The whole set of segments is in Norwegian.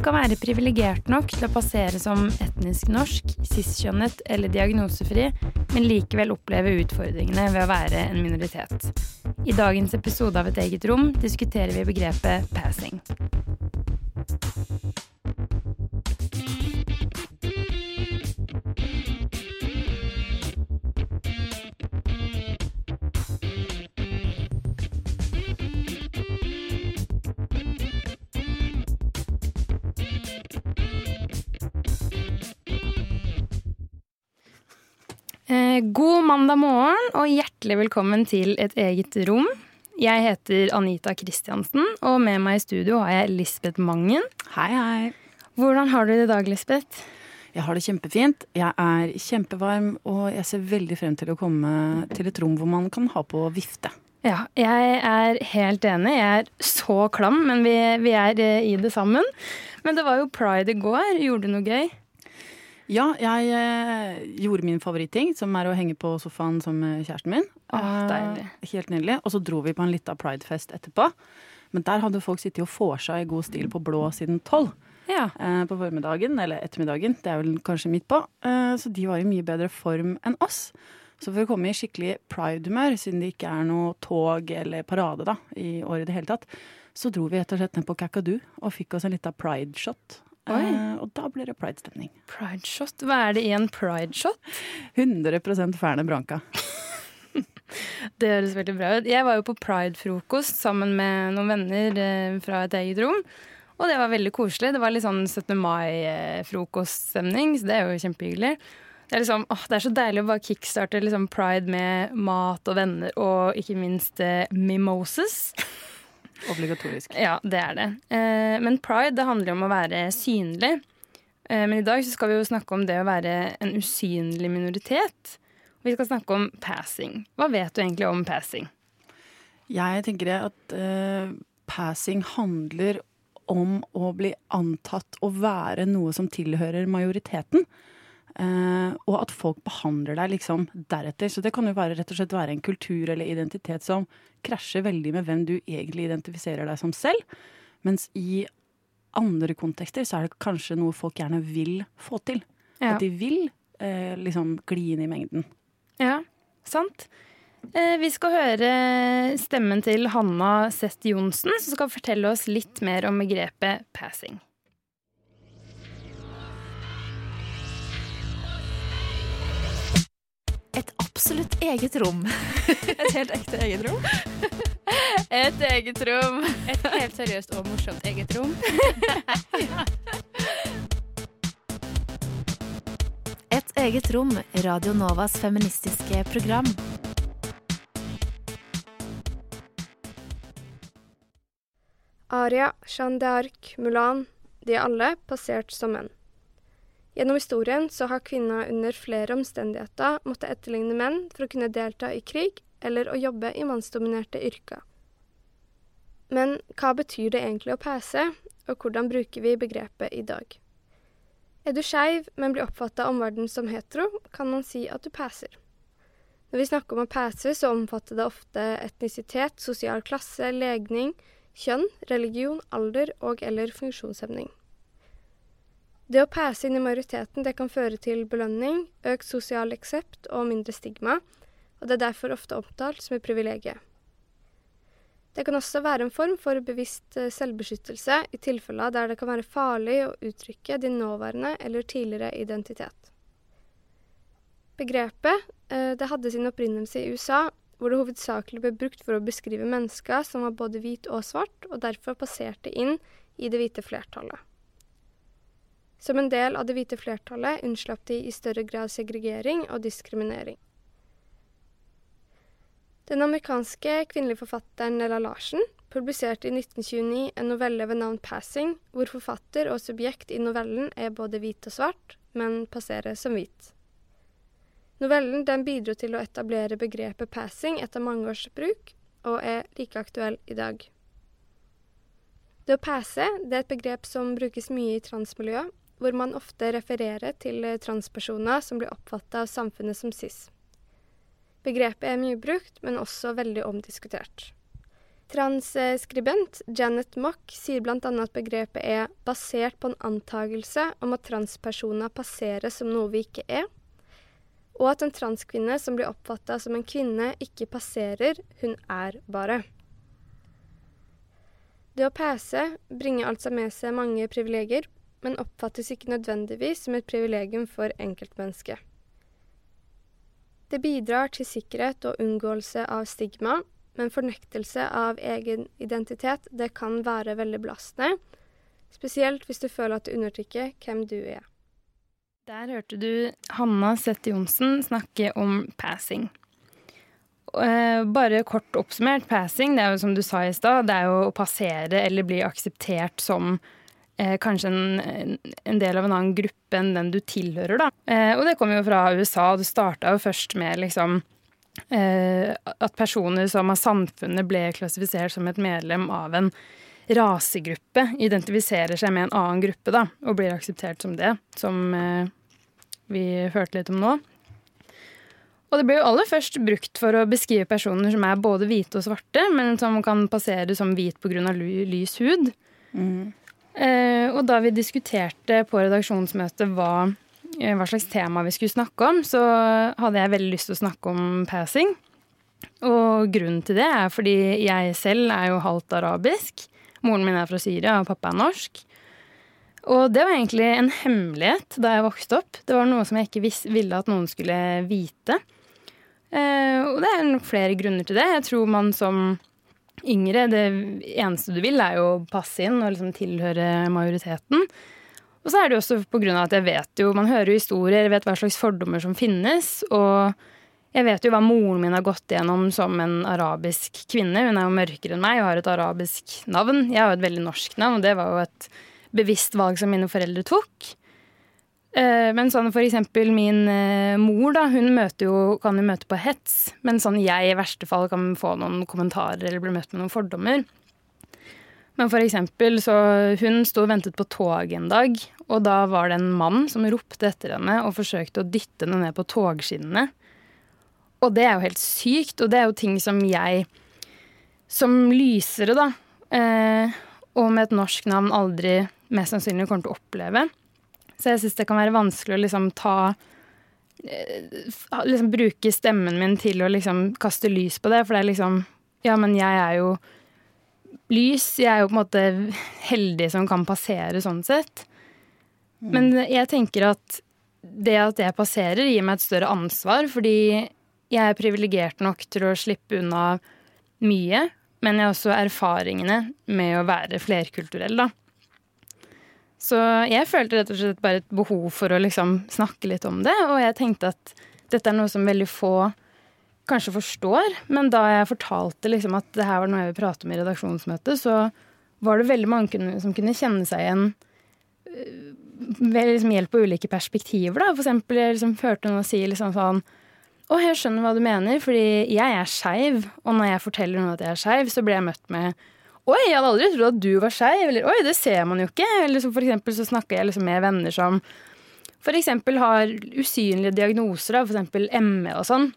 Du kan være privilegert nok til å passere som etnisk norsk, cis-kjønnet eller diagnosefri, men likevel oppleve utfordringene ved å være en minoritet. I dagens episode av Et eget rom diskuterer vi begrepet passing. God mandag morgen og hjertelig velkommen til Et eget rom. Jeg heter Anita Kristiansen, og med meg i studio har jeg Lisbeth Mangen. Hei, hei. Hvordan har du det i dag, Lisbeth? Jeg har det kjempefint. Jeg er kjempevarm, og jeg ser veldig frem til å komme til et rom hvor man kan ha på vifte. Ja, jeg er helt enig. Jeg er så klam, men vi, vi er eh, i det sammen. Men det var jo pride i går. Gjorde du noe gøy? Ja, jeg eh, gjorde min favoritting, som er å henge på sofaen som med kjæresten min. Åh, Eh, deilig. helt nydelig. Og så dro vi på en lita pridefest etterpå. Men der hadde folk sittet og vorsa i god stil på blå siden tolv. Ja. eh, på formiddagen, eller ettermiddagen. Det er vel kanskje midt på. Eh, så de var i mye bedre form enn oss. Så for å komme i skikkelig pride-humør, siden det ikke er noe tog eller parade da, i år i det hele tatt, så dro vi rett og slett ned på Kakadu og fikk oss en lita pride-shot. Eh, og da blir det pridestemning. Pride shot. Hva er det i en pride shot? 100 Ferne Branca. Det høres veldig bra ut. Jeg var jo på pride-frokost sammen med noen venner eh, fra et eget rom. Og det var veldig koselig. Det var litt sånn 17. mai-frokoststemning, så det er jo kjempehyggelig. Det er, liksom, åh, det er så deilig å bare kickstarte liksom pride med mat og venner, og ikke minst eh, mimoses. Obligatorisk. Ja, det er det. Eh, men pride det handler jo om å være synlig. Eh, men i dag så skal vi jo snakke om det å være en usynlig minoritet. Og vi skal snakke om passing. Hva vet du egentlig om passing? Jeg tenker at eh, passing handler om å bli antatt å være noe som tilhører majoriteten. Eh, og at folk behandler deg liksom deretter. Så det kan jo være, rett og slett være en kultur eller identitet som krasjer veldig med hvem du egentlig identifiserer deg som selv. Mens i andre kontekster så er det kanskje noe folk gjerne vil få til. Ja, At de vil eh, liksom gli inn i mengden. ja sant. Eh, vi skal høre stemmen til Hanna Seth Johnsen, som skal fortelle oss litt mer om begrepet passing. Absolutt eget rom. Et helt ekte eget rom. Et eget rom. Et helt seriøst og morsomt eget rom. Et eget rom, Radio Novas feministiske program. Aria, Jeanne d'Arc, Mulan, de er alle passert som menn. Gjennom historien så har kvinner under flere omstendigheter måttet etterligne menn for å kunne delta i krig eller å jobbe i mannsdominerte yrker. Men hva betyr det egentlig å pese, og hvordan bruker vi begrepet i dag? Er du skeiv, men blir oppfatta av omverdenen som hetero, kan man si at du passer. Når vi snakker om å passe, så omfatter det ofte etnisitet, sosial klasse, legning, kjønn, religion, alder og eller funksjonshemning. Det å passe inn i majoriteten det kan føre til belønning, økt sosial aksept og mindre stigma, og det er derfor ofte omtalt som et privilegium. Det kan også være en form for bevisst eh, selvbeskyttelse i tilfeller der det kan være farlig å uttrykke din nåværende eller tidligere identitet. Begrepet eh, hadde sin opprinnelse i USA, hvor det hovedsakelig ble brukt for å beskrive mennesker som var både hvit og svart, og derfor passerte inn i det hvite flertallet. Som en del av det hvite flertallet unnslapp de i større grad segregering og diskriminering. Den amerikanske kvinnelige forfatteren Nella Larsen publiserte i 1929 en novelle ved navn 'Passing', hvor forfatter og subjekt i novellen er både hvit og svart, men passerer som hvit. Novellen den bidro til å etablere begrepet passing etter mange års bruk, og er like aktuell i dag. Det å passe det er et begrep som brukes mye i transmiljøet, hvor man ofte refererer til transpersoner som blir oppfatta av samfunnet som cis. Begrepet er mye brukt, men også veldig omdiskutert. Transskribent Janet Mock sier bl.a. at begrepet er basert på en antagelse om at transpersoner passerer som noe vi ikke er, og at en transkvinne som blir oppfatta som en kvinne, ikke passerer, hun er bare. Det å pese bringer altså med seg mange privilegier, men oppfattes ikke nødvendigvis som et privilegium for enkeltmennesket. Det bidrar til sikkerhet og unngåelse av stigma, men fornektelse av egen identitet det kan være veldig belastende, spesielt hvis du føler at du undertrykker hvem du er. Der hørte du Hanna Sette Johnsen snakke om passing. Eh, bare kort oppsummert, passing det er jo som du sa i stad, det er jo å passere eller bli akseptert som eh, kanskje en, en, del av en annen gruppe enn den du tilhører, da. Eh, og det kommer jo fra USA, det starta jo først med liksom eh, at personer som av samfunnet ble klassifisert som et medlem av en rasegruppe, identifiserer seg med en annen gruppe, da, og blir akseptert som det, som eh, vi hørte litt om nå. Og det ble jo aller først brukt for å beskrive personer som er både hvite og svarte, men som kan passere som hvit pga. lys hud. Mm. Eh, og da vi diskuterte på redaksjonsmøtet hva, eh, hva, slags tema vi skulle snakke om, så hadde jeg veldig lyst til å snakke om passing. Og grunnen til det er fordi jeg selv er jo halvt arabisk. Moren min er fra Syria, og pappa er norsk. Og det var egentlig en hemmelighet da jeg vokste opp. Det var noe som jeg ikke ville at noen skulle vite. Eh, og det er nok flere grunner til det. Jeg tror man som yngre, det eneste du vil, er jo å passe inn og liksom tilhøre majoriteten. Og så er det jo også på grunn av at jeg vet jo, man hører jo historier, jeg vet hva slags fordommer som finnes. Og jeg vet jo hva moren min har gått gjennom som en arabisk kvinne. Hun er jo mørkere enn meg og har et arabisk navn. Jeg har jo et veldig norsk navn, og det var jo et bevisst valg som mine foreldre tok. Eh, men sånn for eksempel min eh, mor, da, hun jo, kan jo møte på hets. Men sånn jeg i verste fall kan få noen kommentarer eller bli møtt med noen fordommer. Men for eksempel så hun sto og ventet på toget en dag, og da var det en mann som ropte etter henne og forsøkte å dytte henne ned på togskinnene. Og det er jo helt sykt, og det er jo ting som jeg som lysere, da, eh, og med et norsk navn aldri mest sannsynlig kommer til å oppleve. Så jeg syns det kan være vanskelig å liksom ta eh, Liksom bruke stemmen min til å liksom kaste lys på det, for det er liksom Ja, men jeg er jo lys. Jeg er jo på en måte heldig som kan passere sånn sett. Mm. Men jeg tenker at det at jeg passerer, gir meg et større ansvar, fordi jeg er privilegert nok til å slippe unna mye. Men jeg har også erfaringene med å være flerkulturell, da. Så jeg følte rett og slett bare et behov for å liksom snakke litt om det. Og jeg tenkte at dette er noe som veldig få kanskje forstår. Men da jeg fortalte liksom at det her var noe jeg ville prate om i redaksjonsmøtet, så var det veldig mange som kunne kjenne seg igjen øh, ved liksom hjelp av ulike perspektiver. Da. For eksempel jeg liksom hørte noen si liksom sånn Å, jeg skjønner hva du mener, fordi jeg er skeiv. Og når jeg forteller noen at jeg er skeiv, så blir jeg møtt med Oi, jeg hadde aldri trodd at du var skeiv. Eller oi, det ser man jo ikke. Eller som for eksempel så snakker jeg liksom med venner som for eksempel har usynlige diagnoser, f.eks. ME og sånn.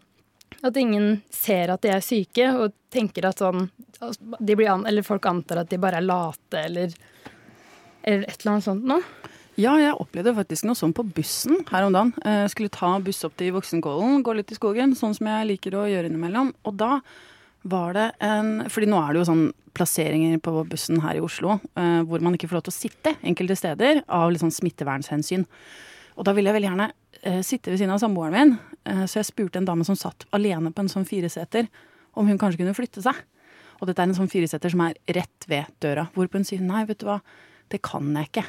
At ingen ser at de er syke, og tenker at sånn an, Eller folk antar at de bare er late, eller, eller et eller annet sånt noe. Ja, jeg opplevde faktisk noe sånn på bussen her om dagen. Jeg skulle ta buss opp til Voksenkollen, gå litt i skogen, sånn som jeg liker å gjøre innimellom. Og da var det en Fordi nå er det jo sånn plasseringer på bussen her i Oslo uh, hvor man ikke får lov til å sitte enkelte steder av litt sånn smittevernhensyn. Og da ville jeg veldig gjerne uh, sitte ved siden av samboeren min, uh, så jeg spurte en dame som satt alene på en sånn fireseter, om hun kanskje kunne flytte seg. Og dette er en sånn fireseter som er rett ved døra. Hvorpå hun sier nei, vet du hva, det kan jeg ikke.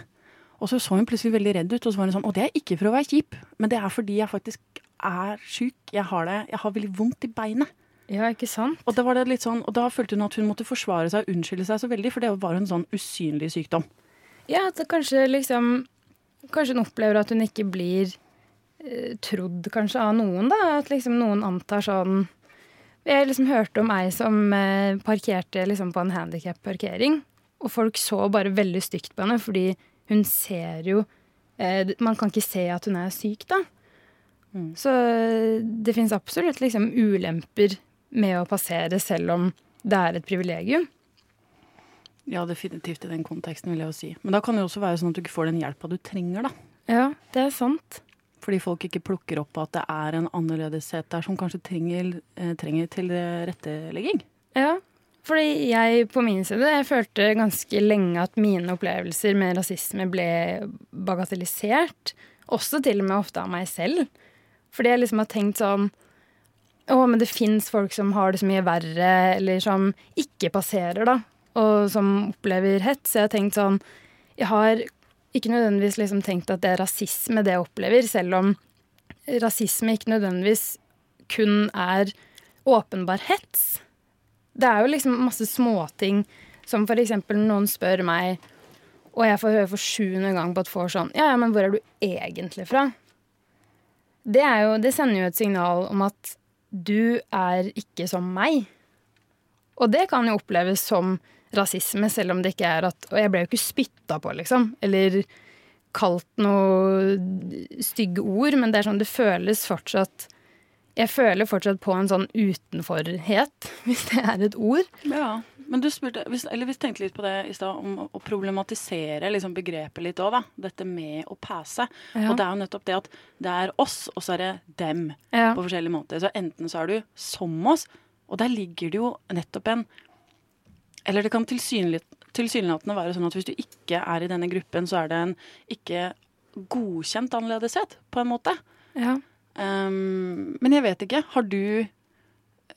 Og så så hun plutselig veldig redd ut, og så var hun sånn Og det er ikke for å være kjip, men det er fordi jeg faktisk er sjuk. Jeg har det, jeg har veldig vondt i beinet. Ja, ikke sant? Og da, var det litt sånn, og da følte hun at hun måtte forsvare seg og unnskylde seg så veldig, for det var en sånn usynlig sykdom. Ja, at kanskje liksom kanskje hun opplever at hun ikke blir eh, trodd kanskje av noen, da. At liksom noen antar sånn Jeg liksom hørte om ei som eh, parkerte liksom på en handikap-parkering, og folk så bare veldig stygt på henne fordi hun ser jo eh, Man kan ikke se at hun er syk, da. Mm. Så eh, det fins absolutt liksom ulemper med å passere selv om det er et privilegium. Ja, definitivt i den konteksten, vil jeg jo si. Men da kan det jo også være sånn at du ikke får den hjelpa du trenger, da. Ja, det er sant. Fordi folk ikke plukker opp at det er en annerledeshet der som kanskje trenger, eh, trenger tilrettelegging. Ja, fordi jeg på min side jeg følte ganske lenge at mine opplevelser med rasisme ble bagatellisert. Også til og med ofte av meg selv. Fordi jeg liksom har tenkt sånn Å, men det fins folk som har det så mye verre, eller som ikke passerer, da. Og som opplever hets. Så jeg har tenkt sånn Jeg har ikke nødvendigvis liksom tenkt at det er rasisme, det jeg opplever, selv om rasisme ikke nødvendigvis kun er åpenbar hets. Det er jo liksom masse småting, som når noen spør meg, og jeg får høre for sjuende gang på et får sånn Ja, ja, men hvor er du egentlig fra? Det, jo, det sender jo et signal om at du er ikke som meg. Og det kan jo oppleves som rasisme, selv om det ikke er at Og jeg ble jo ikke spytta på, liksom. Eller kalt noe stygge ord, men det er sånn det føles fortsatt Jeg føler fortsatt på en sånn utenforhet, hvis det er et ord. Ja, men du spurte, eller vi tenkte litt på det i stad, om å problematisere liksom begrepet litt òg, da. Dette med å passe. Ja. Og det er jo nettopp det at det er oss, og så er det dem. Ja. På forskjellige måter. Så enten så er du som oss, og der ligger det jo nettopp en Eller det kan tilsynelat- tilsynelatende være sånn at hvis du ikke er i denne gruppen, så er det en ikke godkjent annerledeshet, på en måte. Ja. Um, men jeg vet ikke. Har du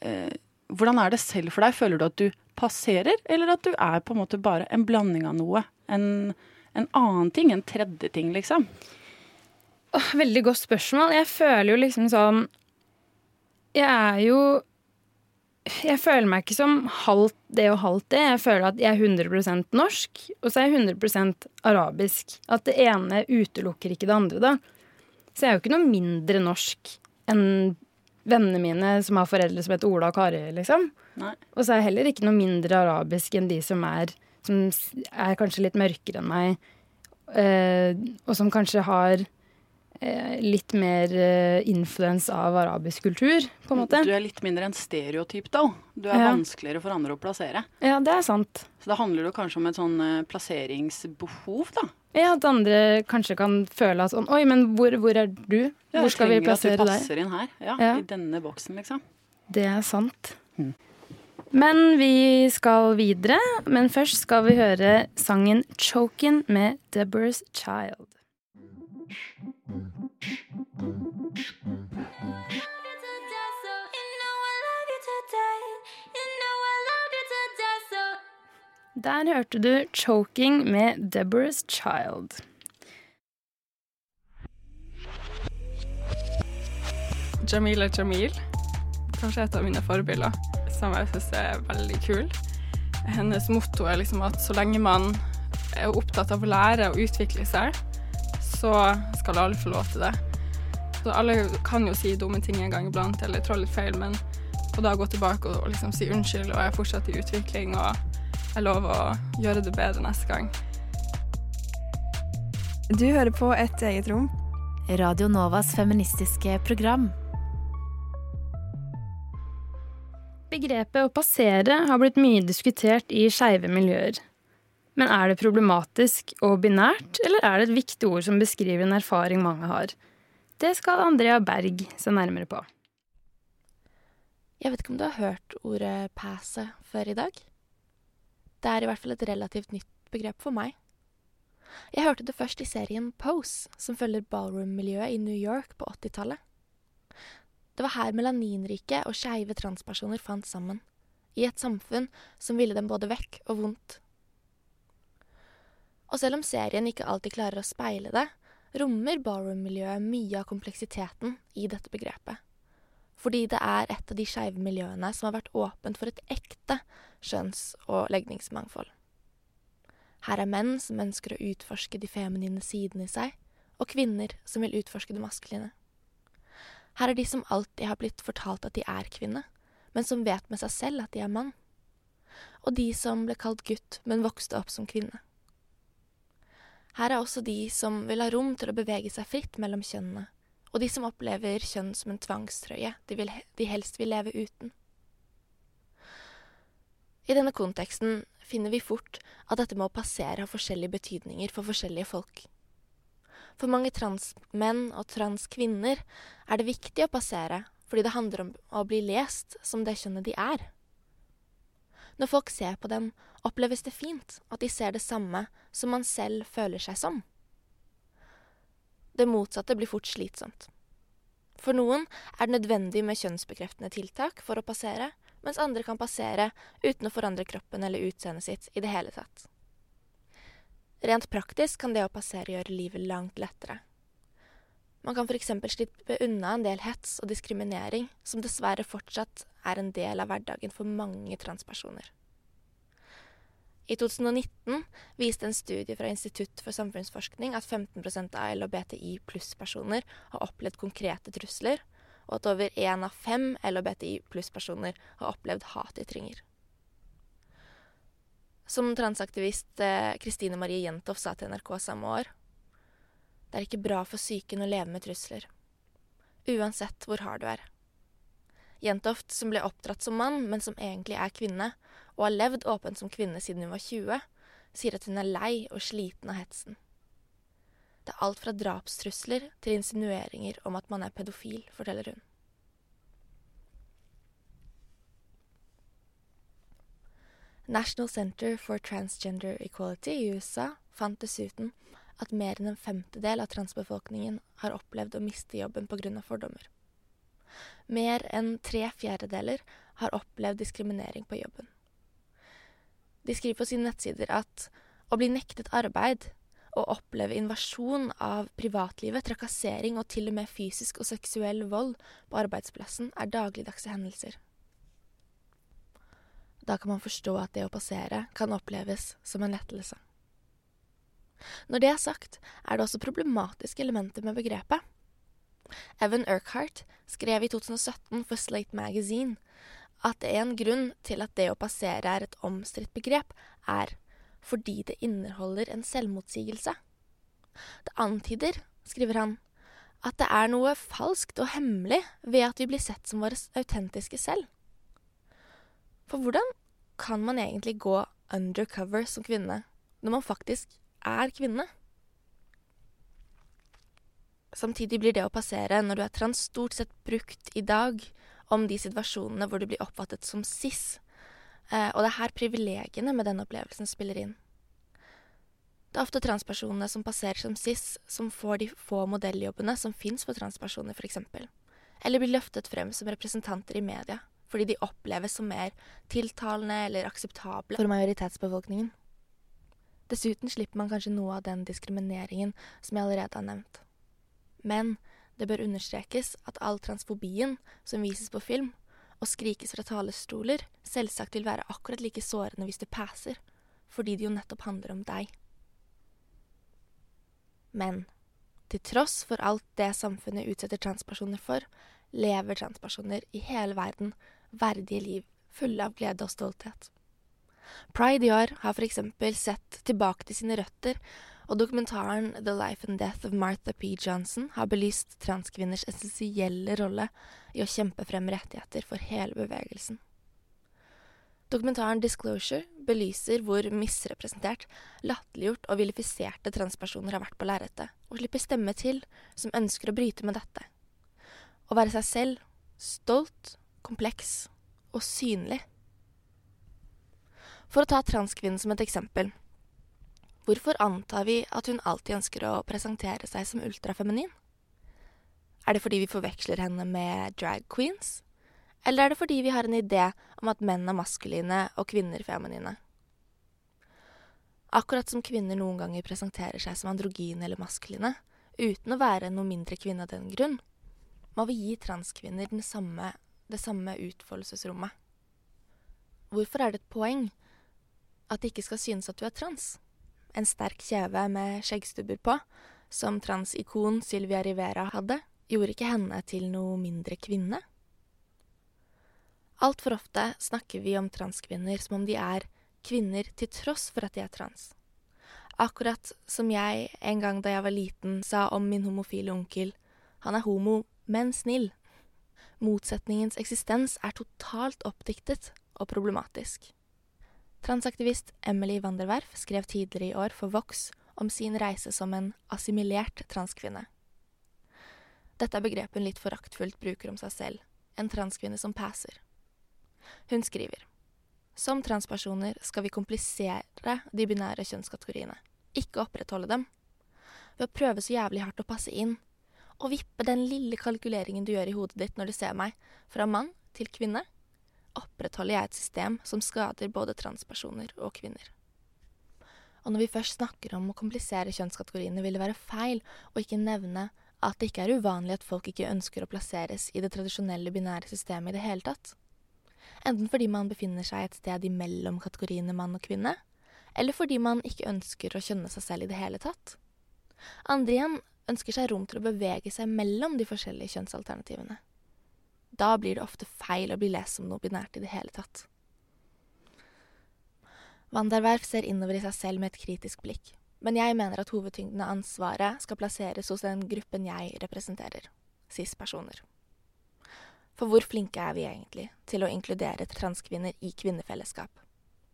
eh, Hvordan er det selv for deg? Føler du at du passerer, eller at du er på en måte bare en blanding av noe? En, en annen ting? En tredje ting, liksom? Oh, veldig godt spørsmål. Jeg føler jo liksom sånn Jeg er jo Jeg føler meg ikke som halvt det og halvt det. Jeg føler at jeg er 100 norsk, og så er jeg 100 arabisk. At det ene utelukker ikke det andre, da. Så jeg er jo ikke noe mindre norsk enn vennene mine som har foreldre som heter Ola og Kari, liksom. Nei. Og så er jeg heller ikke noe mindre arabisk enn de som er, som er kanskje litt mørkere enn meg, eh, og som kanskje har litt mer eh, influens av arabisk kultur, på en måte. Du er litt mindre en stereotyp, da. Du er Ja. vanskeligere for andre å plassere. Ja, det er sant. Så da handler det kanskje om et sånn eh, plasseringsbehov, da. Ja, at andre kanskje kan føle at sånn Oi, men hvor, hvor er du? Ja, hvor skal vi plassere deg? Jeg trenger At du deg? passer inn her. Ja, Ja. I denne boksen, liksom. Det er sant. Mm. Men vi skal videre. Men først skal vi høre sangen 'Chokin' med Deborah's Child. Der hørte du 'Choking' med Deborah's Child. Jamila Jamil. Kanskje et av mine forbilder, som jeg syns er veldig kul. Hennes motto er liksom at så lenge man er opptatt av å lære og utvikle seg, så skal alle få lov til det. Så alle kan jo si dumme ting en gang iblant, eller trå litt feil, men å da gå tilbake og, og liksom si unnskyld, og jeg er fortsatt i utvikling, og jeg lover å gjøre det bedre neste gang. Du hører på Et eget rom. Radio Novas feministiske program. Begrepet å passere har blitt mye diskutert i skeive miljøer. Men er det problematisk og binært, eller er det et viktig ord som beskriver en erfaring mange har? Det skal Andrea Berg se nærmere på. Jeg vet ikke om du har hørt ordet passe før i dag? Det er i hvert fall et relativt nytt begrep for meg. Jeg hørte det først i serien Pose, som følger ballroom-miljøet i New York på 80-tallet. Det var her melaninrike og skeive transpersoner fant sammen, i et samfunn som ville dem både vekk og vondt. Og selv om serien ikke alltid klarer å speile det, rommer ballroom-miljøet mye av kompleksiteten i dette begrepet. Fordi det er et av de skeive miljøene som har vært åpent for et ekte skjønns- og legningsmangfold. Her er menn som ønsker å utforske de feminine sidene i seg, og kvinner som vil utforske det maskuline. Her er de som alltid har blitt fortalt at de er kvinne, men som vet med seg selv at de er mann. Og de som ble kalt gutt, men vokste opp som kvinne. Her er også de som vil ha rom til å bevege seg fritt mellom kjønnene, og de som opplever kjønn som en tvangstrøye de, vil, de helst vil leve uten. I denne konteksten finner vi fort at dette med å passere har forskjellige betydninger for forskjellige folk. For mange transmenn og transkvinner er det viktig å passere fordi det handler om å bli lest som det kjønnet de er. Når folk ser på dem, oppleves det fint at de ser det samme som man selv føler seg som. Det motsatte blir fort slitsomt. For noen er det nødvendig med kjønnsbekreftende tiltak for å passere, mens andre kan passere uten å forandre kroppen eller utseendet sitt i det hele tatt. Rent praktisk kan det å passere gjøre livet langt lettere. Man kan f.eks. slippe unna en del hets og diskriminering, som dessverre fortsatt er en del av hverdagen for mange transpersoner. I 2019 viste en studie fra Institutt for samfunnsforskning at 15% av LHBTI pluss-personer har opplevd konkrete trusler, og at over én av fem LHBTI pluss-personer har opplevd hatytringer. Som transaktivist Kristine eh, Marie Jentoff sa til NRK samme år Det er ikke bra for psyken å leve med trusler. Uansett hvor hard du er. Jentoft, som ble oppdratt som mann, men som egentlig er kvinne, og har levd åpent som kvinne siden hun var 20, sier at hun er lei og sliten av hetsen. Det er alt fra drapstrusler til insinueringer om at man er pedofil, forteller hun. National Center for Transgender Equality i USA fant dessuten at mer enn en femtedel av transbefolkningen har opplevd å miste jobben pga. fordommer. Mer enn tre fjerdedeler har opplevd diskriminering på jobben. De skriver på sine nettsider at å bli nektet arbeid å oppleve invasjon av privatlivet, trakassering og til og med fysisk og seksuell vold på arbeidsplassen er dagligdagse hendelser. Da kan man forstå at det å passere kan oppleves som en lettelse. Når det er sagt, er det også problematiske elementer med begrepet. Evan Urquhart skrev i 2017 for Slate Magazine at en grunn til at det å passere er et omstridt begrep, er fordi det inneholder en selvmotsigelse. Det antyder, skriver han, at det er noe falskt og hemmelig ved at vi blir sett som våre autentiske selv. For hvordan kan man egentlig gå undercover som kvinne når man faktisk er kvinne? Samtidig blir det å passere når du er trans stort sett brukt i dag om de situasjonene hvor du blir oppfattet som cis, Eh, og det er her privilegiene med denne opplevelsen spiller inn. Det er ofte transpersonene som passerer som cis, som får de få modelljobbene som fins for transpersoner, f.eks. Eller blir løftet frem som representanter i media, fordi de oppleves som mer tiltalende eller akseptable for majoritetsbefolkningen. Dessuten slipper man kanskje noe av den diskrimineringen som jeg allerede har nevnt. Men det bør understrekes at all transfobien som vises på film, og skrikes fra talerstoler selvsagt vil være akkurat like sårende hvis du passer, fordi det jo nettopp handler om deg. Men til tross for alt det samfunnet utsetter transpersoner for, lever transpersoner i hele verden verdige liv fulle av glede og stolthet. Pride i år har eksempel sett tilbake til sine røtter og dokumentaren The Life and Death of Martha P. Johnson har belyst transkvinners essensielle rolle i å kjempe frem rettigheter for hele bevegelsen. Dokumentaren Disclosure belyser hvor misrepresentert, latterliggjort og vilifiserte transpersoner har vært på lerretet, og slipper stemme til som ønsker å bryte med dette. Å være seg selv, stolt, kompleks og synlig. For å ta transkvinnen som et eksempel Hvorfor antar vi at hun alltid ønsker å presentere seg som ultrafeminin? Er det fordi vi forveksler henne med drag queens? Eller er det fordi vi har en idé om at menn er maskuline og kvinner feminine? Akkurat som kvinner noen ganger presenterer seg som androgyne eller maskuline, uten å være noe mindre kvinne av den grunn, må vi gi transkvinner samme, det samme utfoldelsesrommet. Hvorfor er det et poeng at det ikke skal synes at du er trans? en sterk kjeve med skjeggstubber på, som transikon Sylvia Rivera hadde, gjorde ikke henne til noe mindre kvinne. Altfor ofte snakker vi om transkvinner som om de er kvinner til tross for at de er trans. Akkurat som jeg en gang da jeg var liten sa om min homofile onkel, han er homo, men snill. Motsetningens eksistens er totalt oppdiktet og problematisk. Transaktivist Emily Wanderwerf skrev tidligere i år for Vox om sin reise som en assimilert transkvinne. Dette er begrepet hun litt foraktfullt bruker om seg selv, en transkvinne som passer. Hun skriver som transpersoner skal vi komplisere de binære kjønnskategoriene, ikke opprettholde dem. Ved å prøve så jævlig hardt å passe inn, og vippe den lille kalkuleringen du gjør i hodet ditt når du ser meg, fra mann til kvinne, opprettholder jeg et system som skader både transpersoner og kvinner. Og når vi først snakker om å komplisere kjønnskategoriene, vil det være feil å ikke nevne at det ikke er uvanlig at folk ikke ønsker å plasseres i det tradisjonelle binære systemet i det hele tatt. Enten fordi man befinner seg et sted imellom kategoriene mann og kvinne, eller fordi man ikke ønsker å kjønne seg selv i det hele tatt. Andre igjen ønsker seg rom til å bevege seg mellom de forskjellige kjønnsalternativene. Da blir det ofte feil å bli lest som noe binært i det hele tatt. Wanderwerf ser innover i seg selv med et kritisk blikk, men jeg mener at hovedtyngden av ansvaret skal plasseres hos den gruppen jeg representerer, cis-personer. For hvor flinke er vi egentlig til å inkludere transkvinner i kvinnefellesskap?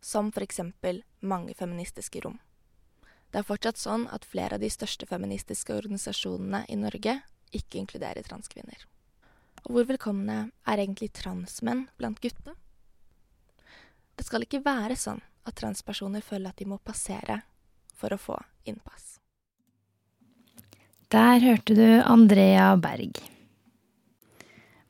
Som for eksempel mange feministiske rom. Det er fortsatt sånn at flere av de største feministiske organisasjonene i Norge ikke inkluderer transkvinner. Og hvor velkomne er egentlig transmenn blant gutta? Det skal ikke være sånn at transpersoner føler at de må passere for å få innpass. Der hørte du Andrea Berg.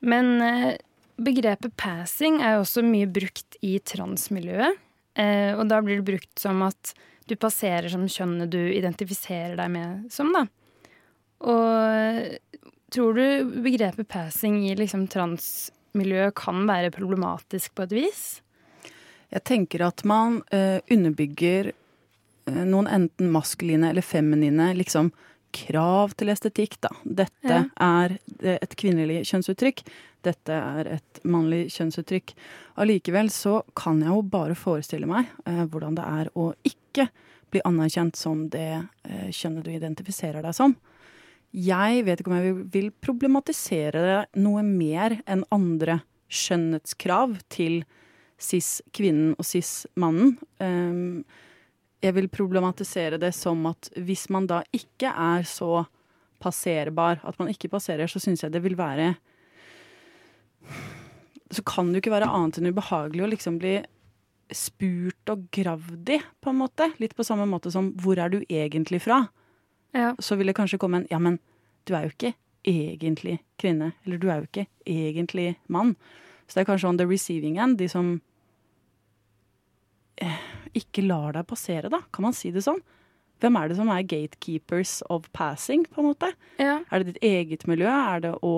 Men eh, begrepet passing er jo også mye brukt i transmiljøet. Eh, og da blir det brukt som at du passerer som kjønnet du identifiserer deg med som, da. Og tror du begrepet passing i liksom transmiljøet kan være problematisk på et vis? Jeg tenker at man uh, underbygger uh, noen enten maskuline eller feminine liksom krav til estetikk, da. Dette ja. er et kvinnelig kjønnsuttrykk. Dette er et mannlig kjønnsuttrykk. Allikevel så kan jeg jo bare forestille meg eh, hvordan det er å ikke bli anerkjent som det eh, kjønnet du identifiserer deg som. Jeg vet ikke om jeg vil problematisere det noe mer enn andre skjønnhetskrav til cis-kvinnen og cis-mannen. Um, jeg vil problematisere det som at hvis man da ikke er så passerbar, at man ikke passerer, så syns jeg det vil være Så kan det jo ikke være annet enn ubehagelig å liksom bli spurt og gravd i, på en måte. Litt på samme måte som 'hvor er du egentlig fra?' Ja. Så vil det kanskje komme en 'ja, men du er jo ikke egentlig kvinne', eller 'du er jo ikke egentlig mann'. Så det er kanskje on the receiving end, de som eh, ikke lar deg passere, da? Kan man si det sånn? Hvem er det som er gatekeepers of passing, på en måte? Ja. Er det ditt eget miljø? Er det å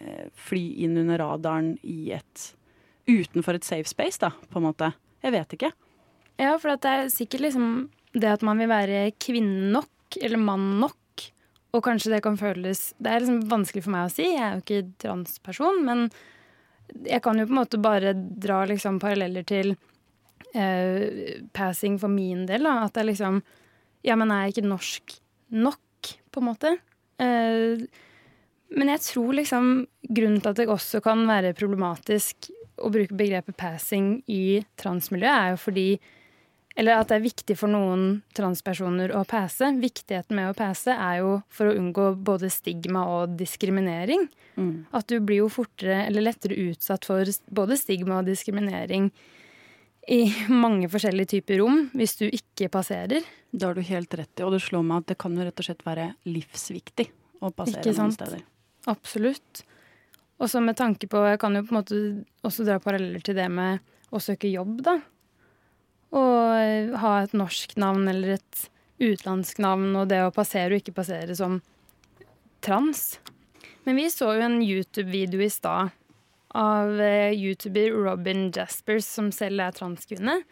eh, fly inn under radaren i et Utenfor et safe space, da, på en måte? Jeg vet ikke. Ja, for det er sikkert liksom det at man vil være kvinne nok, eller mann nok, og kanskje det kan føles Det er liksom vanskelig for meg å si, jeg er jo ikke transperson, men jeg kan jo på en måte bare dra liksom paralleller til uh, passing for min del. Da. At det er liksom Ja, men er jeg ikke norsk nok, på en måte? Uh, men jeg tror liksom grunnen til at det også kan være problematisk å bruke begrepet passing i transmiljøet, er jo fordi eller at det er viktig for noen transpersoner å passe. Viktigheten med å passe er jo for å unngå både stigma og diskriminering. Mm. At du blir jo fortere eller lettere utsatt for både stigma og diskriminering i mange forskjellige typer rom hvis du ikke passerer. Det har du helt rett i, og det slår meg at det kan jo rett og slett være livsviktig å passere noen steder. Absolutt. Og så med tanke på Jeg kan jo på en måte også dra paralleller til det med å søke jobb, da. Og ha et norsk navn eller et utenlandsk navn, og det å passere og ikke passere som trans. Men vi så jo en YouTube-video i stad av eh, YouTuber Robin Jaspers, som selv er transkvinne.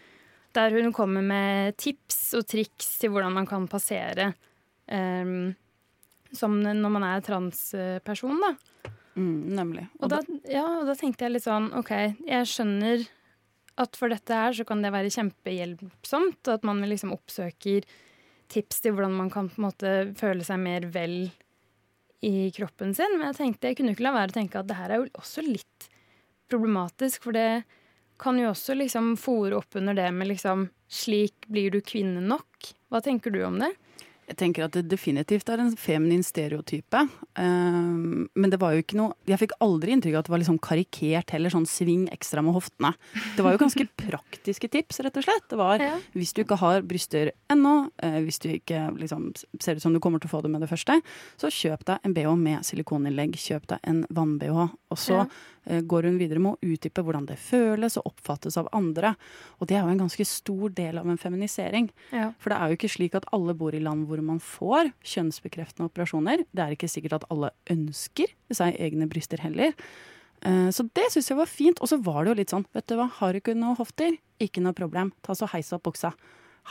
Der hun kommer med tips og triks til hvordan man kan passere Um, som når man er transperson, da. Mm, nemlig. Og, da, ja, og da tenkte jeg litt sånn OK, jeg skjønner at for dette her så kan det være kjempehjelpsomt, og at man liksom oppsøker tips til hvordan man kan på en måte føle seg mer vel i kroppen sin. Men jeg tenkte, jeg kunne ikke la være å tenke at det her er jo også litt problematisk, for det kan jo også liksom fòre opp under det med liksom Slik blir du kvinne nok. Hva tenker du om det? Jeg tenker at det definitivt er en feminin stereotype. Um, men det var jo ikke noe Jeg fikk aldri inntrykk av at det var liksom karikert heller, sånn sving ekstra med hoftene. Det var jo ganske praktiske tips, rett og slett. Det var ja. hvis du ikke har bryster ennå, uh, hvis du ikke liksom, ser ut som du kommer til å få det med det første, så kjøp deg en bh med silikoninnlegg. Kjøp deg en vann-bh. Og så ja. Eh, går hun videre med å utdype hvordan det føles og oppfattes av andre. Og det er jo en ganske stor del av en feminisering. Ja. For det er jo ikke slik at alle bor i land hvor man får kjønnsbekreftende operasjoner. Det er ikke sikkert at alle ønsker seg egne bryster heller. Eh, så det syns jeg var fint. Og så var det jo litt sånn, vet du hva, har du ikke noe hofter? Ikke noe problem. Ta så Heis opp buksa.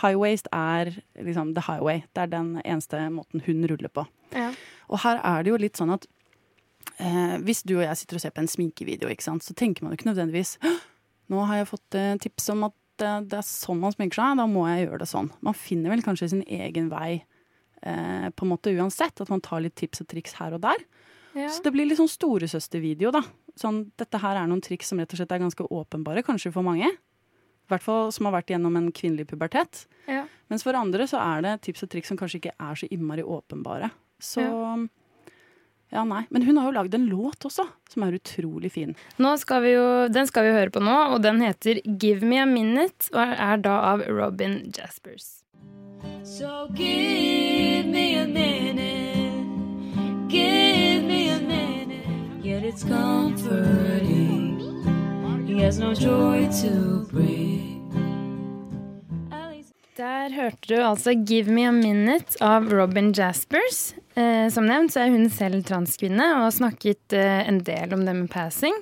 Highwaist er liksom the highway. Det er den eneste måten hun ruller på. Ja. Og her er det jo litt sånn at eh, Hvis du og jeg sitter og ser på en sminkevideo, sant, så tenker man jo ikke nødvendigvis Nå har jeg fått eh, tips om at det, det, er sånn man sminker seg, da må jeg gjøre det sånn. Man finner vel kanskje sin egen vei eh, på en måte uansett. At man tar litt tips og triks her og der. Ja. Så det blir litt sånn storesøstervideo, da. Sånn, dette her er noen triks som rett og slett er ganske åpenbare, kanskje for mange. I hvert fall som har vært gjennom en kvinnelig pubertet. Ja. Mens for andre så er det tips og triks som kanskje ikke er så innmari åpenbare. Så ja. Ja, nei. Men hun har jo lagd en låt også, som er utrolig fin. Skal jo, den skal vi høre på nå, og den heter 'Give Me A Minute', og er da av Robin Jaspers. So give me a minute, give me a minute, yet it's comforting. He has no joy to bring. Der hørte du altså 'Give Me A Minute' av Robin Jaspers. Eh, som nevnt så er hun selv transkvinne og har snakket eh, en del om det med passing.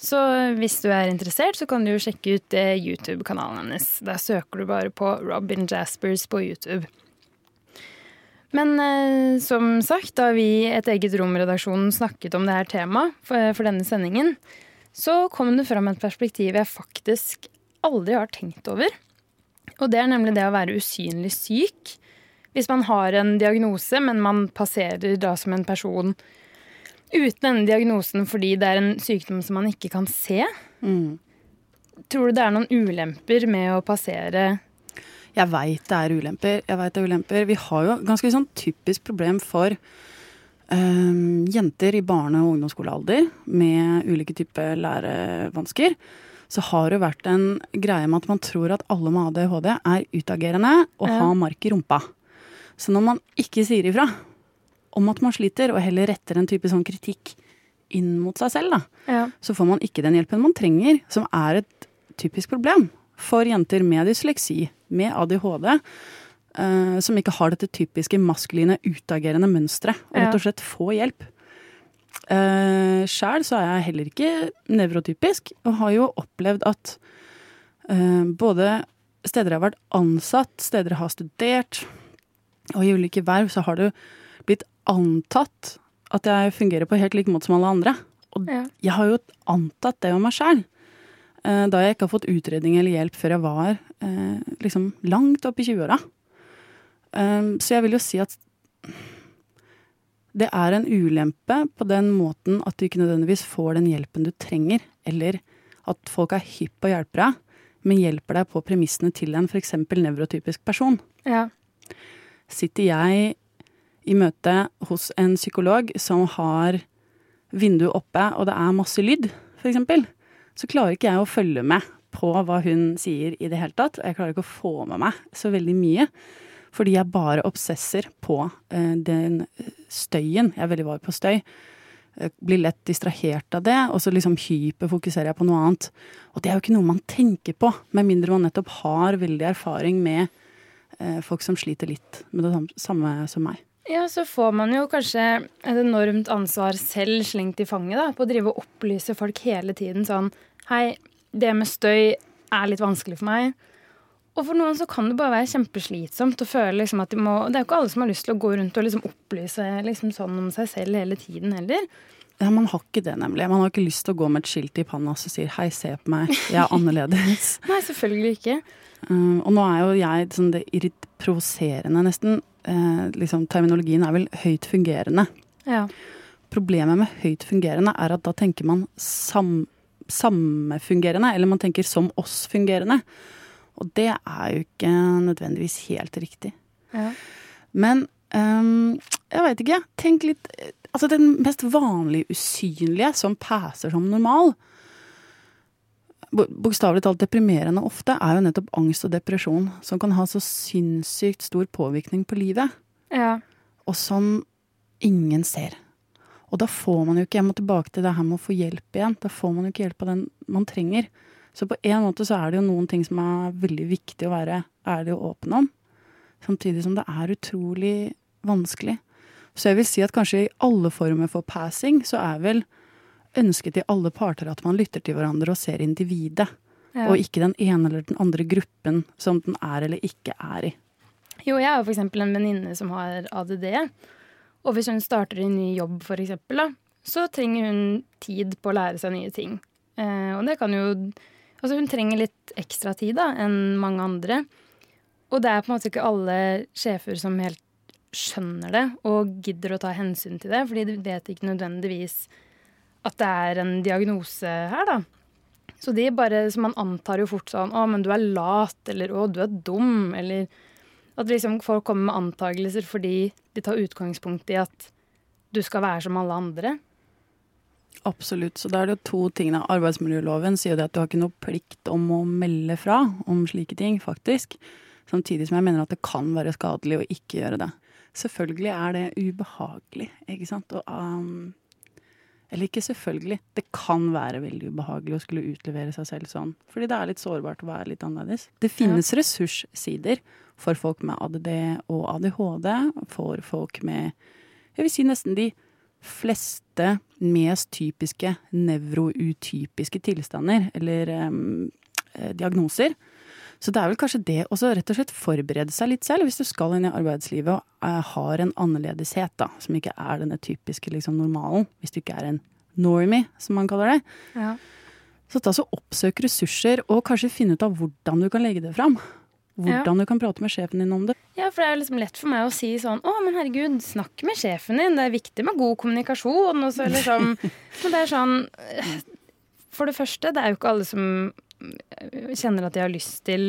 Så hvis du er interessert, så kan du jo sjekke ut eh, YouTube-kanalen hennes. Der søker du bare på Robin Jaspers på YouTube. Men eh, som sagt, da vi Et eget rom-redaksjonen snakket om det her temaet for, for denne sendingen, så kom det fram et perspektiv jeg faktisk aldri har tenkt over. Og det er nemlig det å være usynlig syk. Hvis man har en diagnose, men man passerer da som en person uten denne diagnosen fordi det er en sykdom som man ikke kan se. Mm. Tror du det er noen ulemper med å passere Jeg veit det er ulemper. Jeg vet det er ulemper. Vi har jo ganske sånn typisk problem for um, jenter i barne- og ungdomsskolealder med ulike typer lærevansker så har det vært en greie med at man tror at alle med ADHD er utagerende og har mark i rumpa. Så når man ikke sier ifra om at man sliter, og heller retter en type sånn kritikk inn mot seg selv, da, ja. så får man ikke den hjelpen man trenger, som er et typisk problem for jenter med dysleksi, med ADHD. Uh, eh, som ikke har dette typiske maskuline, utagerende mønsteret. Og rett og slett få hjelp. Uh, Sjæl så er jeg heller ikke nevrotypisk, og har jo opplevd at uh, både steder jeg har vært ansatt, steder jeg har studert, og i ulike verv, så har det blitt antatt at jeg fungerer på helt lik måte som alle andre. Og ja. jeg har jo antatt det om meg sjæl. Uh, da jeg ikke har fått utredning eller hjelp før jeg var liksom langt opp i 20-åra. så jeg vil jo si at det er en ulempe på den måten at du ikke nødvendigvis får den hjelpen du trenger, eller at folk er hypp på å hjelpe deg, men hjelper deg på premissene til en f.eks. nevrotypisk person. Ja. Sitter jeg i møte hos en psykolog som har vinduet oppe, og det er masse lyd, f.eks., så klarer ikke jeg å følge med på hva hun sier i det hele tatt. Jeg klarer ikke å få med meg så veldig mye. Fordi jeg bare obsesser på uh, den støyen. Jeg er veldig var på støy. Jeg blir lett distrahert av det, og så liksom hyperfokuserer jeg på noe annet. Og det er jo ikke noe man tenker på, med mindre man nettopp har veldig erfaring med folk som sliter litt med det samme som meg. Ja, så får man jo kanskje et enormt ansvar selv slengt i fanget, da, på å drive og opplyse folk hele tiden sånn Hei, det med støy er litt vanskelig for meg. Og for noen så kan det bare være kjempeslitsomt å føle liksom at de må Det er jo ikke alle som har lyst til å gå rundt og liksom opplyse liksom sånn om seg selv hele tiden heller. Ja, Man har ikke det, nemlig. Man har ikke lyst til å gå med et skilt i panna som sier 'hei, se på meg, jeg er annerledes'. Nei, selvfølgelig ikke. Uh, og nå er jo jeg sånn det provoserende, nesten. Uh, liksom, terminologien er vel høyt fungerende. Ja. Problemet med høyt fungerende er at da tenker man sam samfungerende, eller man tenker som oss fungerende. Og det er jo ikke nødvendigvis helt riktig. Ja. Men um, jeg veit ikke. Tenk litt Altså den mest vanlige usynlige som passer som normal, bokstavelig talt deprimerende ofte, er jo nettopp angst og depresjon, som kan ha så sinnssykt stor påvirkning på livet. Ja. Og som ingen ser. Og da får man jo ikke Jeg må tilbake til det her med å få hjelp igjen. Da får man jo ikke hjelp av den man trenger. Så på en måte så er det jo noen ting som er veldig viktig å være ærlig og åpen om. Samtidig som det er utrolig vanskelig. Så jeg vil si at kanskje i alle former for passing så er vel ønsket til alle parter at man lytter til hverandre og ser individet. Ja. Og ikke den ene eller den andre gruppen som den er eller ikke er i. Jo, jeg har f.eks. en venninne som har ADD. Og hvis hun starter en ny jobb, for da, så trenger hun tid på å lære seg nye ting. Eh, og det kan jo Altså, hun trenger litt ekstra tid da, enn mange andre. Og det er på en måte ikke alle sjefer som helt skjønner det og gidder å ta hensyn til det, fordi de vet ikke nødvendigvis at det er en diagnose her, da. Så de bare, så man antar jo fort sånn 'Å, men du er lat', eller 'Å, du er dum', eller At liksom folk kommer med antakelser fordi de tar utgangspunkt i at du skal være som alle andre. Absolutt. Så da er det jo to ting. Arbeidsmiljøloven sier jo at du har ikke noe plikt om å melde fra om slike ting, faktisk. Samtidig som jeg mener at det kan være skadelig å ikke gjøre det. Selvfølgelig er det ubehagelig, ikke sant. Og, um, eller ikke selvfølgelig. Det kan være veldig ubehagelig å skulle utlevere seg selv sånn. Fordi det er litt sårbart å være litt annerledes. Det finnes ja. ressurssider for folk med ADD og ADHD. For folk med jeg vil si nesten de fleste mest typiske nevroutypiske tilstander, eller um, diagnoser. Så det er vel kanskje det å rett og slett forberede seg litt selv, hvis du skal inn i arbeidslivet og uh, har en annerledeshet, da, som ikke er denne typiske liksom, normalen. Hvis du ikke er en normie, som man kaller det. Ja. Så ta så oppsøk ressurser, og kanskje finne ut av hvordan du kan legge det fram. Hvordan ja. du kan prate med sjefen din om det. Ja, for det er jo liksom lett for meg å si sånn Å, men herregud, snakk med sjefen din. Det er viktig med god kommunikasjon. Og så liksom Men det er sånn For det første, det er jo ikke alle som kjenner at de har lyst til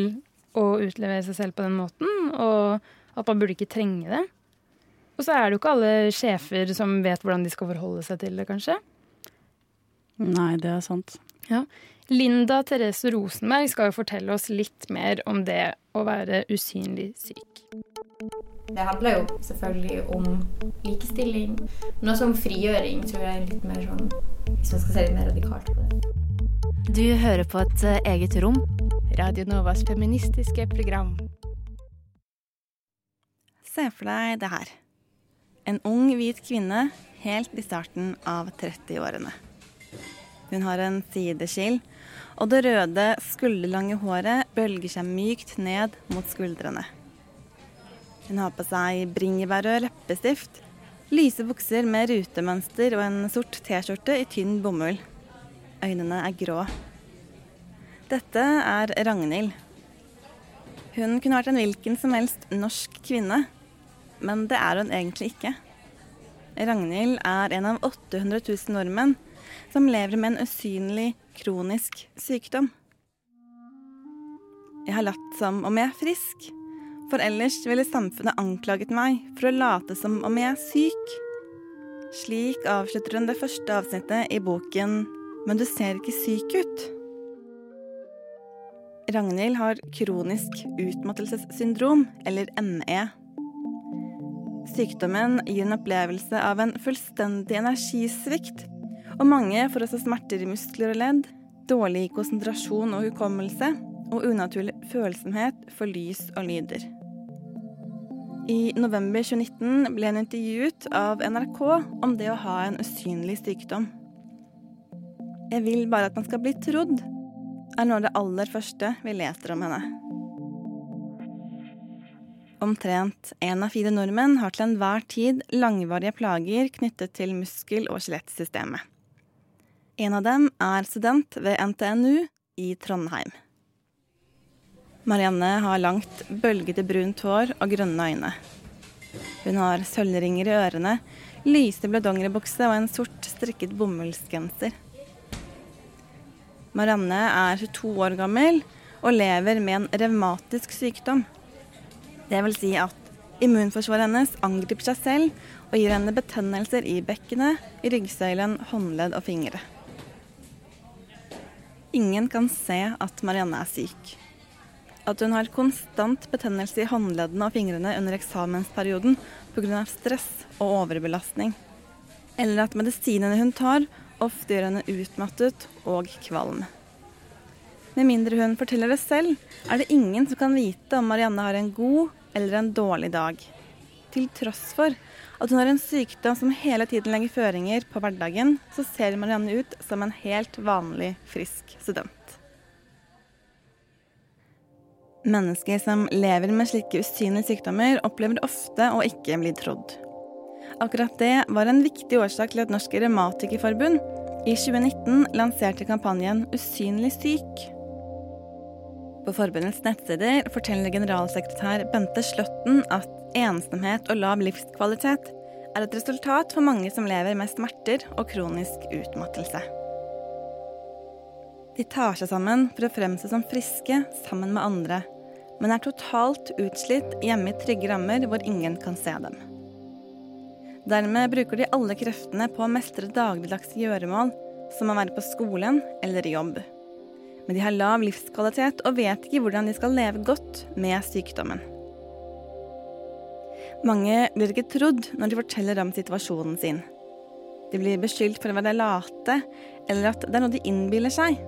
å utlevere seg selv på den måten. Og at man burde ikke trenge det. Og så er det jo ikke alle sjefer som vet hvordan de skal forholde seg til det, kanskje. Nei, det er sant. Ja. Linda Therese Rosenberg skal jo fortelle oss litt mer om det å være usynlig syk. Det handler jo selvfølgelig om likestilling, Noe som frigjøring, tror jeg. er litt mer sånn, Hvis man skal se litt mer radikalt på det. Du hører på et eh, eget rom. Radio Novas feministiske program. Se for deg det her. En ung, hvit kvinne helt i starten av 30-årene. Hun har en sideskill og det røde, skulderlange håret bølger seg mykt ned mot skuldrene. Hun har på seg bringebærrød leppestift, lyse bukser med rutemønster og en sort T-skjorte i tynn bomull. Øynene er grå. Dette er Ragnhild. Hun kunne vært en hvilken som helst norsk kvinne, men det er hun egentlig ikke. Ragnhild er en av 800 000 nordmenn som lever med en usynlig kronisk sykdom. Jeg har latt som om jeg er frisk, for ellers ville samfunnet anklaget meg for å late som om jeg er syk. Slik avslutter hun det første avsnittet i boken Men du ser ikke syk ut. Ragnhild har kronisk utmattelsessyndrom, eller ME. Sykdommen gir en opplevelse av en fullstendig energisvikt og mange får også smerter i muskler og ledd, dårlig konsentrasjon og hukommelse, og unaturlig følsomhet for lys og lyder. I november 2019 ble hun intervjuet av NRK om det å ha en usynlig sykdom. Jeg vil bare at man skal bli trodd, er noe av det aller første vi leser om henne. Omtrent én av fire nordmenn har til enhver tid langvarige plager knyttet til muskel- og skjelettsystemet. En av dem er student ved NTNU i Trondheim. Marianne har langt, bølgete brunt hår og grønne øyne. Hun har sølvringer i ørene, lyse dongeribukse og en sort strikket bomullsgenser. Marianne er 22 år gammel og lever med en revmatisk sykdom. Det vil si at immunforsvaret hennes angriper seg selv og gir henne betennelser i bekkenet, ryggsøylen, håndledd og fingre. Ingen kan se at Marianne er syk. At hun har konstant betennelse i håndleddene og fingrene under eksamensperioden pga. stress og overbelastning. Eller at medisinene hun tar, ofte gjør henne utmattet og kvalm. Med mindre hun forteller det selv, er det ingen som kan vite om Marianne har en god eller en dårlig dag. Til tross for at hun har en sykdom som hele tiden legger føringer på hverdagen, så ser Marianne ut som en helt vanlig, frisk student. Mennesker som lever med slike usynlige sykdommer, opplever ofte å ikke bli trodd. Akkurat det var en viktig årsak til at Norsk Revmatikerforbund i 2019 lanserte kampanjen Usynlig syk. På forbundets nettsider forteller generalsekretær Bente Slåtten at ensomhet og lav livskvalitet er et resultat for mange som lever med smerter og kronisk utmattelse. De tar seg sammen for å fremstå som friske sammen med andre, men er totalt utslitt hjemme i trygge rammer hvor ingen kan se dem. Dermed bruker de alle kreftene på å mestre dagligdagse gjøremål, som å være på skolen eller i jobb men de har lav livskvalitet og vet ikke hvordan de skal leve godt med sykdommen. Mange blir ikke trodd når de forteller om situasjonen sin. De blir beskyldt for å være late, eller at det er noe de innbiller seg.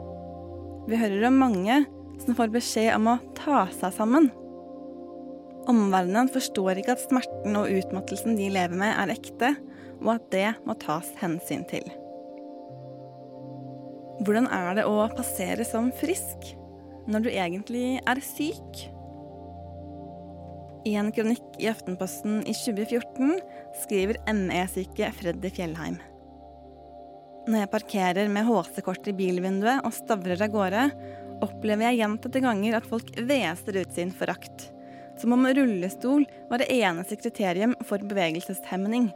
Vi hører om mange som får beskjed om å ta seg sammen. Omverdenen forstår ikke at smerten og utmattelsen de lever med, er ekte, og at det må tas hensyn til. Hvordan er det å passere som frisk når du egentlig er syk? I en kronikk i Aftenposten i 2014 skriver ME-syke Freddy Fjellheim. Når jeg parkerer med HC-kort i bilvinduet og stavrer av gårde, opplever jeg gjentatte ganger at folk hveser ut sin forakt. Som om rullestol var det eneste kriterium for bevegelseshemning.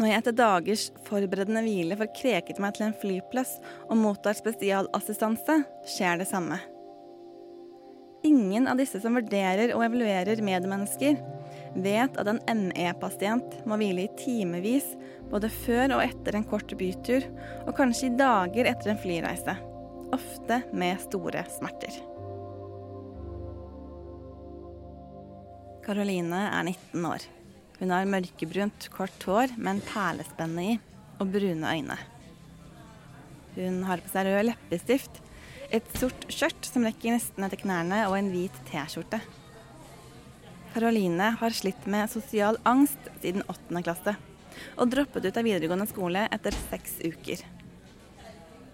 Når jeg etter dagers forberedende hvile får kreket meg til en flyplass og mottar spesialassistanse, skjer det samme. Ingen av disse som vurderer og evaluerer medmennesker, vet at en ME-pasient må hvile i timevis både før og etter en kort bytur, og kanskje i dager etter en flyreise. Ofte med store smerter. Karoline er 19 år. Hun har mørkebrunt, kort hår med en perlespenne i og brune øyne. Hun har på seg rød leppestift, et sort skjørt som rekker nesten etter knærne, og en hvit T-skjorte. Karoline har slitt med sosial angst siden åttende klasse, og droppet ut av videregående skole etter seks uker.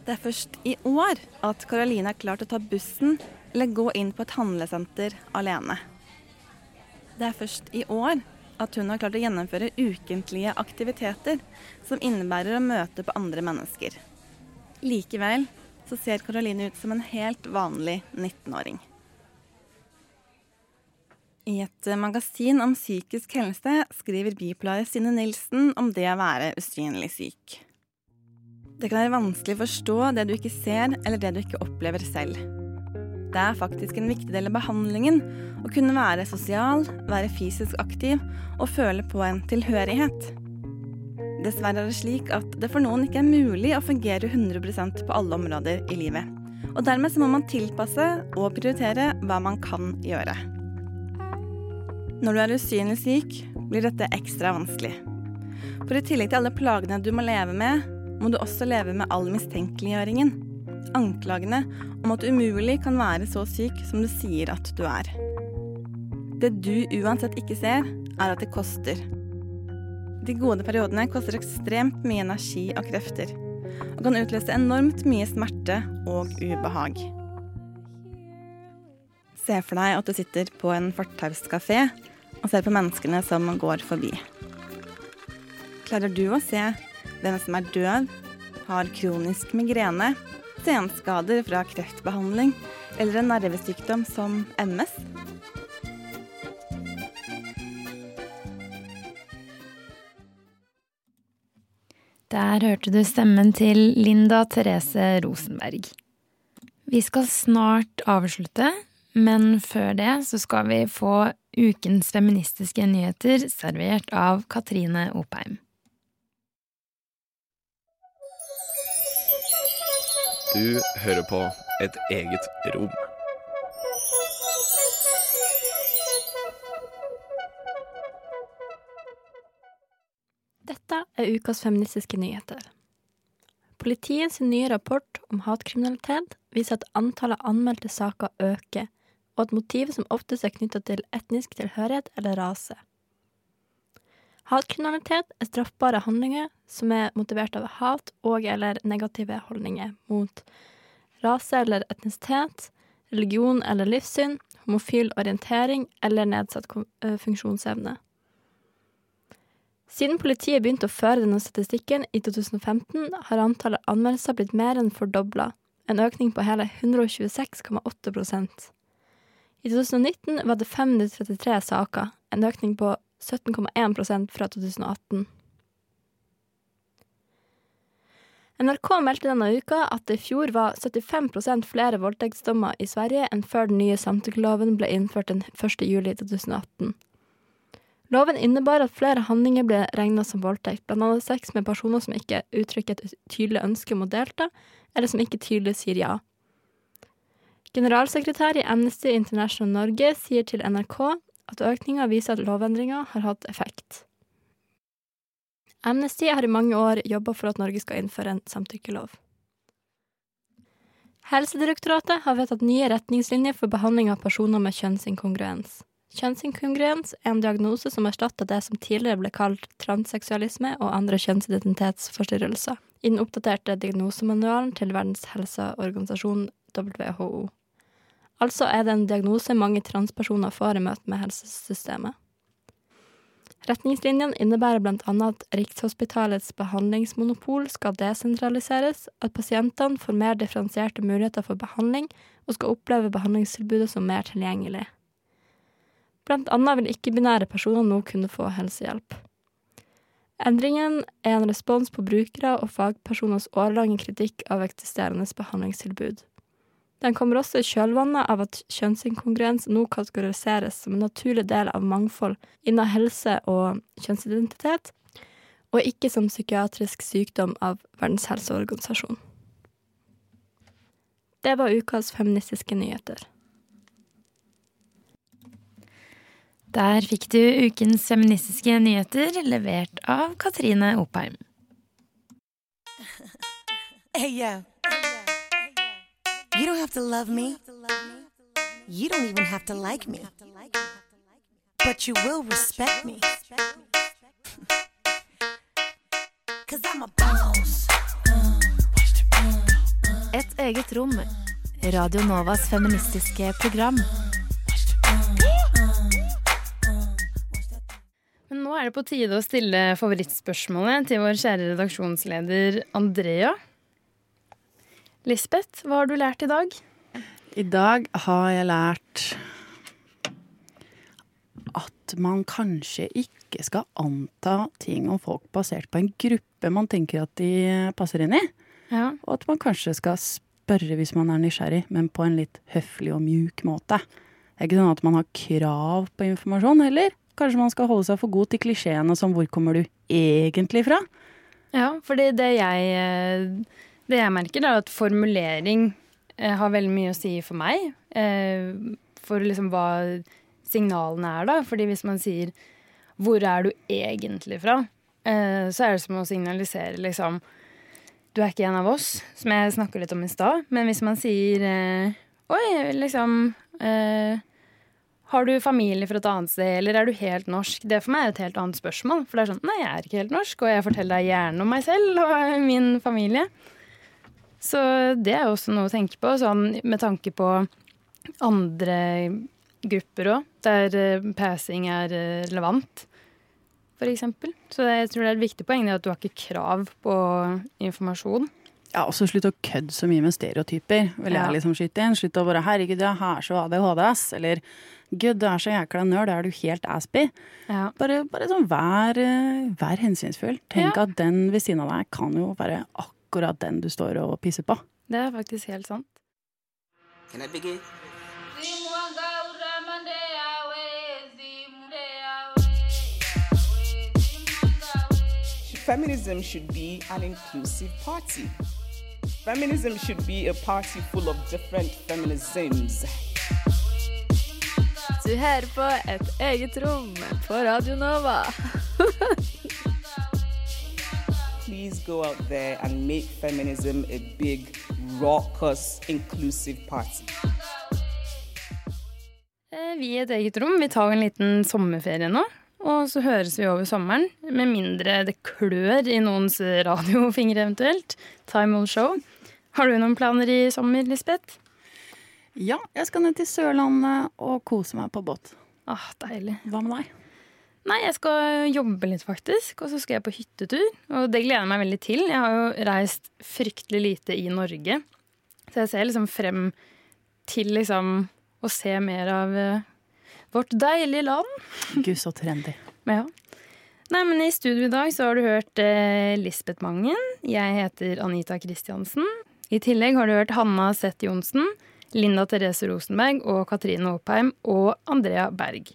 Det er først i år at Karoline har klart å ta bussen eller gå inn på et handlesenter alene. Det er først i år at hun har klart å gjennomføre ukentlige aktiviteter som innebærer å møte på andre mennesker. Likevel så ser Karoline ut som en helt vanlig 19-åring. I et magasin om psykisk helse skriver bipleier Stine Nilsen om det å være usynlig syk. Det kan være vanskelig å forstå det du ikke ser eller det du ikke opplever selv. Det er faktisk en viktig del av behandlingen å kunne være sosial, være fysisk aktiv og føle på en tilhørighet. Dessverre er det slik at det for noen ikke er mulig å fungere 100% på alle områder i livet. Og dermed så må man tilpasse og prioritere hva man kan gjøre. Når du er usynlig syk, blir dette ekstra vanskelig. For i tillegg til alle plagene du må leve med, må du også leve med all mistenkeliggjøringen anklagene om at du umulig kan være så syk som du sier at du er. Det du uansett ikke ser, er at det koster. De gode periodene koster ekstremt mye energi og krefter, og kan utløse enormt mye smerte og ubehag. Se for deg at du sitter på en fortauskafé og ser på menneskene som går forbi. Klarer du å se hvem som er død, har kronisk migrene, senskader fra kreftbehandling eller en nervesykdom som MS? Der hørte du stemmen til Linda Therese Rosenberg. Vi skal snart avslutte, men før det så skal vi få ukens feministiske nyheter servert av Katrine Opheim. Du hører på Et eget rom. Dette er ukas feministiske nyheter. Politiets nye rapport om hatkriminalitet viser at antallet anmeldte saker øker, og at motivet som oftest er knytta til etnisk tilhørighet eller rase. Hatkriminalitet er straffbare handlinger som er motivert av hat og eller negative holdninger mot rase eller etnisitet, religion eller livssyn, homofil orientering eller nedsatt funksjonsevne. Siden politiet begynte å føre denne statistikken i 2015, har antallet anmeldelser blitt mer enn fordobla, en økning på hele 126,8% I 2019 var det 533 saker, en økning på 17,1% fra 2018. NRK meldte denne uka at det i fjor var 75% flere voldtektsdommer i Sverige enn før den nye samtykkeloven ble innført den 1. juli 2018. Loven innebar at flere handlinger ble regna som voldtekt, bl.a. sex med personer som ikke uttrykker et tydelig ønske om å delta, eller som ikke tydelig sier ja. Generalsekretær i Amnesty International Norge sier til NRK at økninga viser at lovendringa har hatt effekt. Amnesty har i mange år jobba for at Norge skal innføre en samtykkelov. Helsedirektoratet har vedtatt nye retningslinjer for behandling av personer med kjønnsinkongruens. Kjønnsinkongruens er en diagnose som erstatter det som tidligere ble kalt transseksualisme og andre kjønnsidentitetsforstyrrelser, i den oppdaterte diagnosemanualen til Verdens helseorganisasjon, WHO. Altså er det en diagnose mange transpersoner får i møte med helsesystemet. Retningslinjene innebærer annet at Rikshospitalets behandlingsmonopol skal desentraliseres, at pasientene får mer differensierte muligheter for behandling, og skal oppleve behandlingstilbudet som mer tilgjengelig. Blant annet vil ikke-binære personer nå kunne få helsehjelp. Endringen er en respons på brukere og fagpersoners årelange kritikk av eksisterende behandlingstilbud. Den kommer også i kjølvannet av at kjønnsinkongruens nå kategoriseres som en naturlig del av mangfold innen helse og kjønnsidentitet, og ikke som psykiatrisk sykdom av Verdens helseorganisasjon. Det var ukas feministiske nyheter. Der fikk du ukens feministiske nyheter levert av Katrine Opheim. Hey, yo. You don't have to love me. You don't even have to like me. But you will respect me. Cause I'm a boss. Et eget rom. Radio Novas feministiske program. Men nå er det på tide å stille favorittspørsmålet til vår kjære redaksjonsleder Andrea. Lisbeth, hva har du lært i dag? I dag har jeg lært at man kanskje ikke skal anta ting om folk basert på en gruppe man tenker at de passer inn i. Ja. Og at man kanskje skal spørre hvis man er nysgjerrig, men på en litt høflig og mjuk måte. Det er ikke sånn at man har krav på informasjon heller. Kanskje man skal holde seg for god til klisjeene som 'hvor kommer du egentlig fra'? Ja, fordi det jeg, det jeg merker, er at formulering eh, har veldig mye å si for meg. Eh, for liksom hva signalene er, da. Fordi hvis man sier 'hvor er du egentlig fra', eh, så er det som å signalisere liksom du er ikke en av oss, som jeg snakka litt om i stad. Men hvis man sier oi, liksom Har du familie fra et annet sted, eller er du helt norsk? Det for meg er et helt annet spørsmål. For det er sånn nei, jeg er ikke helt norsk, og jeg forteller deg gjerne om meg selv og min familie. Så det er også noe å tenke på, sånn med tanke på andre grupper òg, der eh, passing er eh, relevant, f.eks. Så jeg tror det er et viktig poeng at du har ikke krav på informasjon. Ja, og så slutt å kødde så mye med stereotyper, vil Ja. jeg liksom skyte inn. Slutt å bare 'herregud, jeg er så ADHD, ass', eller 'gud, du er så jækla nerd, er du helt aspy'? Ja. Bare, bare sånn vær, eh, vær hensynsfull. Tenk Ja. at den ved siden av deg kan jo være akkurat den du står og pisser på. Det er faktisk helt sant. Can I begin? Feminism should be an inclusive party. Feminism should be a party full of different feminisms. Du hører på Et eget rom på Radio Nova. Please go out there and make feminism a big, raucous, inclusive party. Eh, Vi i et eget rom vi tar en liten sommerferie nå. Og så høres vi over sommeren, med mindre det klør i noens radiofingre eventuelt. Time will show. Har du noen planer i sommer, Lisbeth? Ja, jeg skal ned til Sørlandet og kose meg på båt. Ah, deilig. Hva med deg? Nei, jeg skal jobbe litt, faktisk. Og så skal jeg på hyttetur. Og det gleder jeg meg veldig til. Jeg har jo reist fryktelig lite i Norge. Så jeg ser liksom frem til liksom å se mer av eh, vårt deilige land. Gud, så trendy. Ja. Nei, men I studio i dag så har du hørt eh, Lisbeth Mangen. Jeg heter Anita Kristiansen. I tillegg har du hørt Hanna Seth Johnsen, Linda Therese Rosenberg og Katrine Oppheim og Andrea Berg.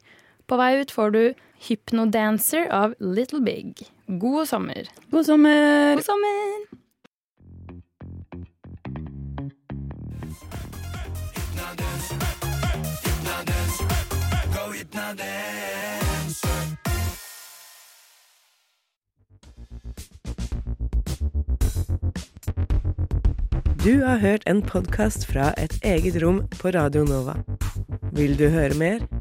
På vei ut får du Hypnodancer av Little Big. God sommer. God sommer! God sommer! Du har hørt en podkast fra Et eget rom på Radio Nova. Vil du høre mer?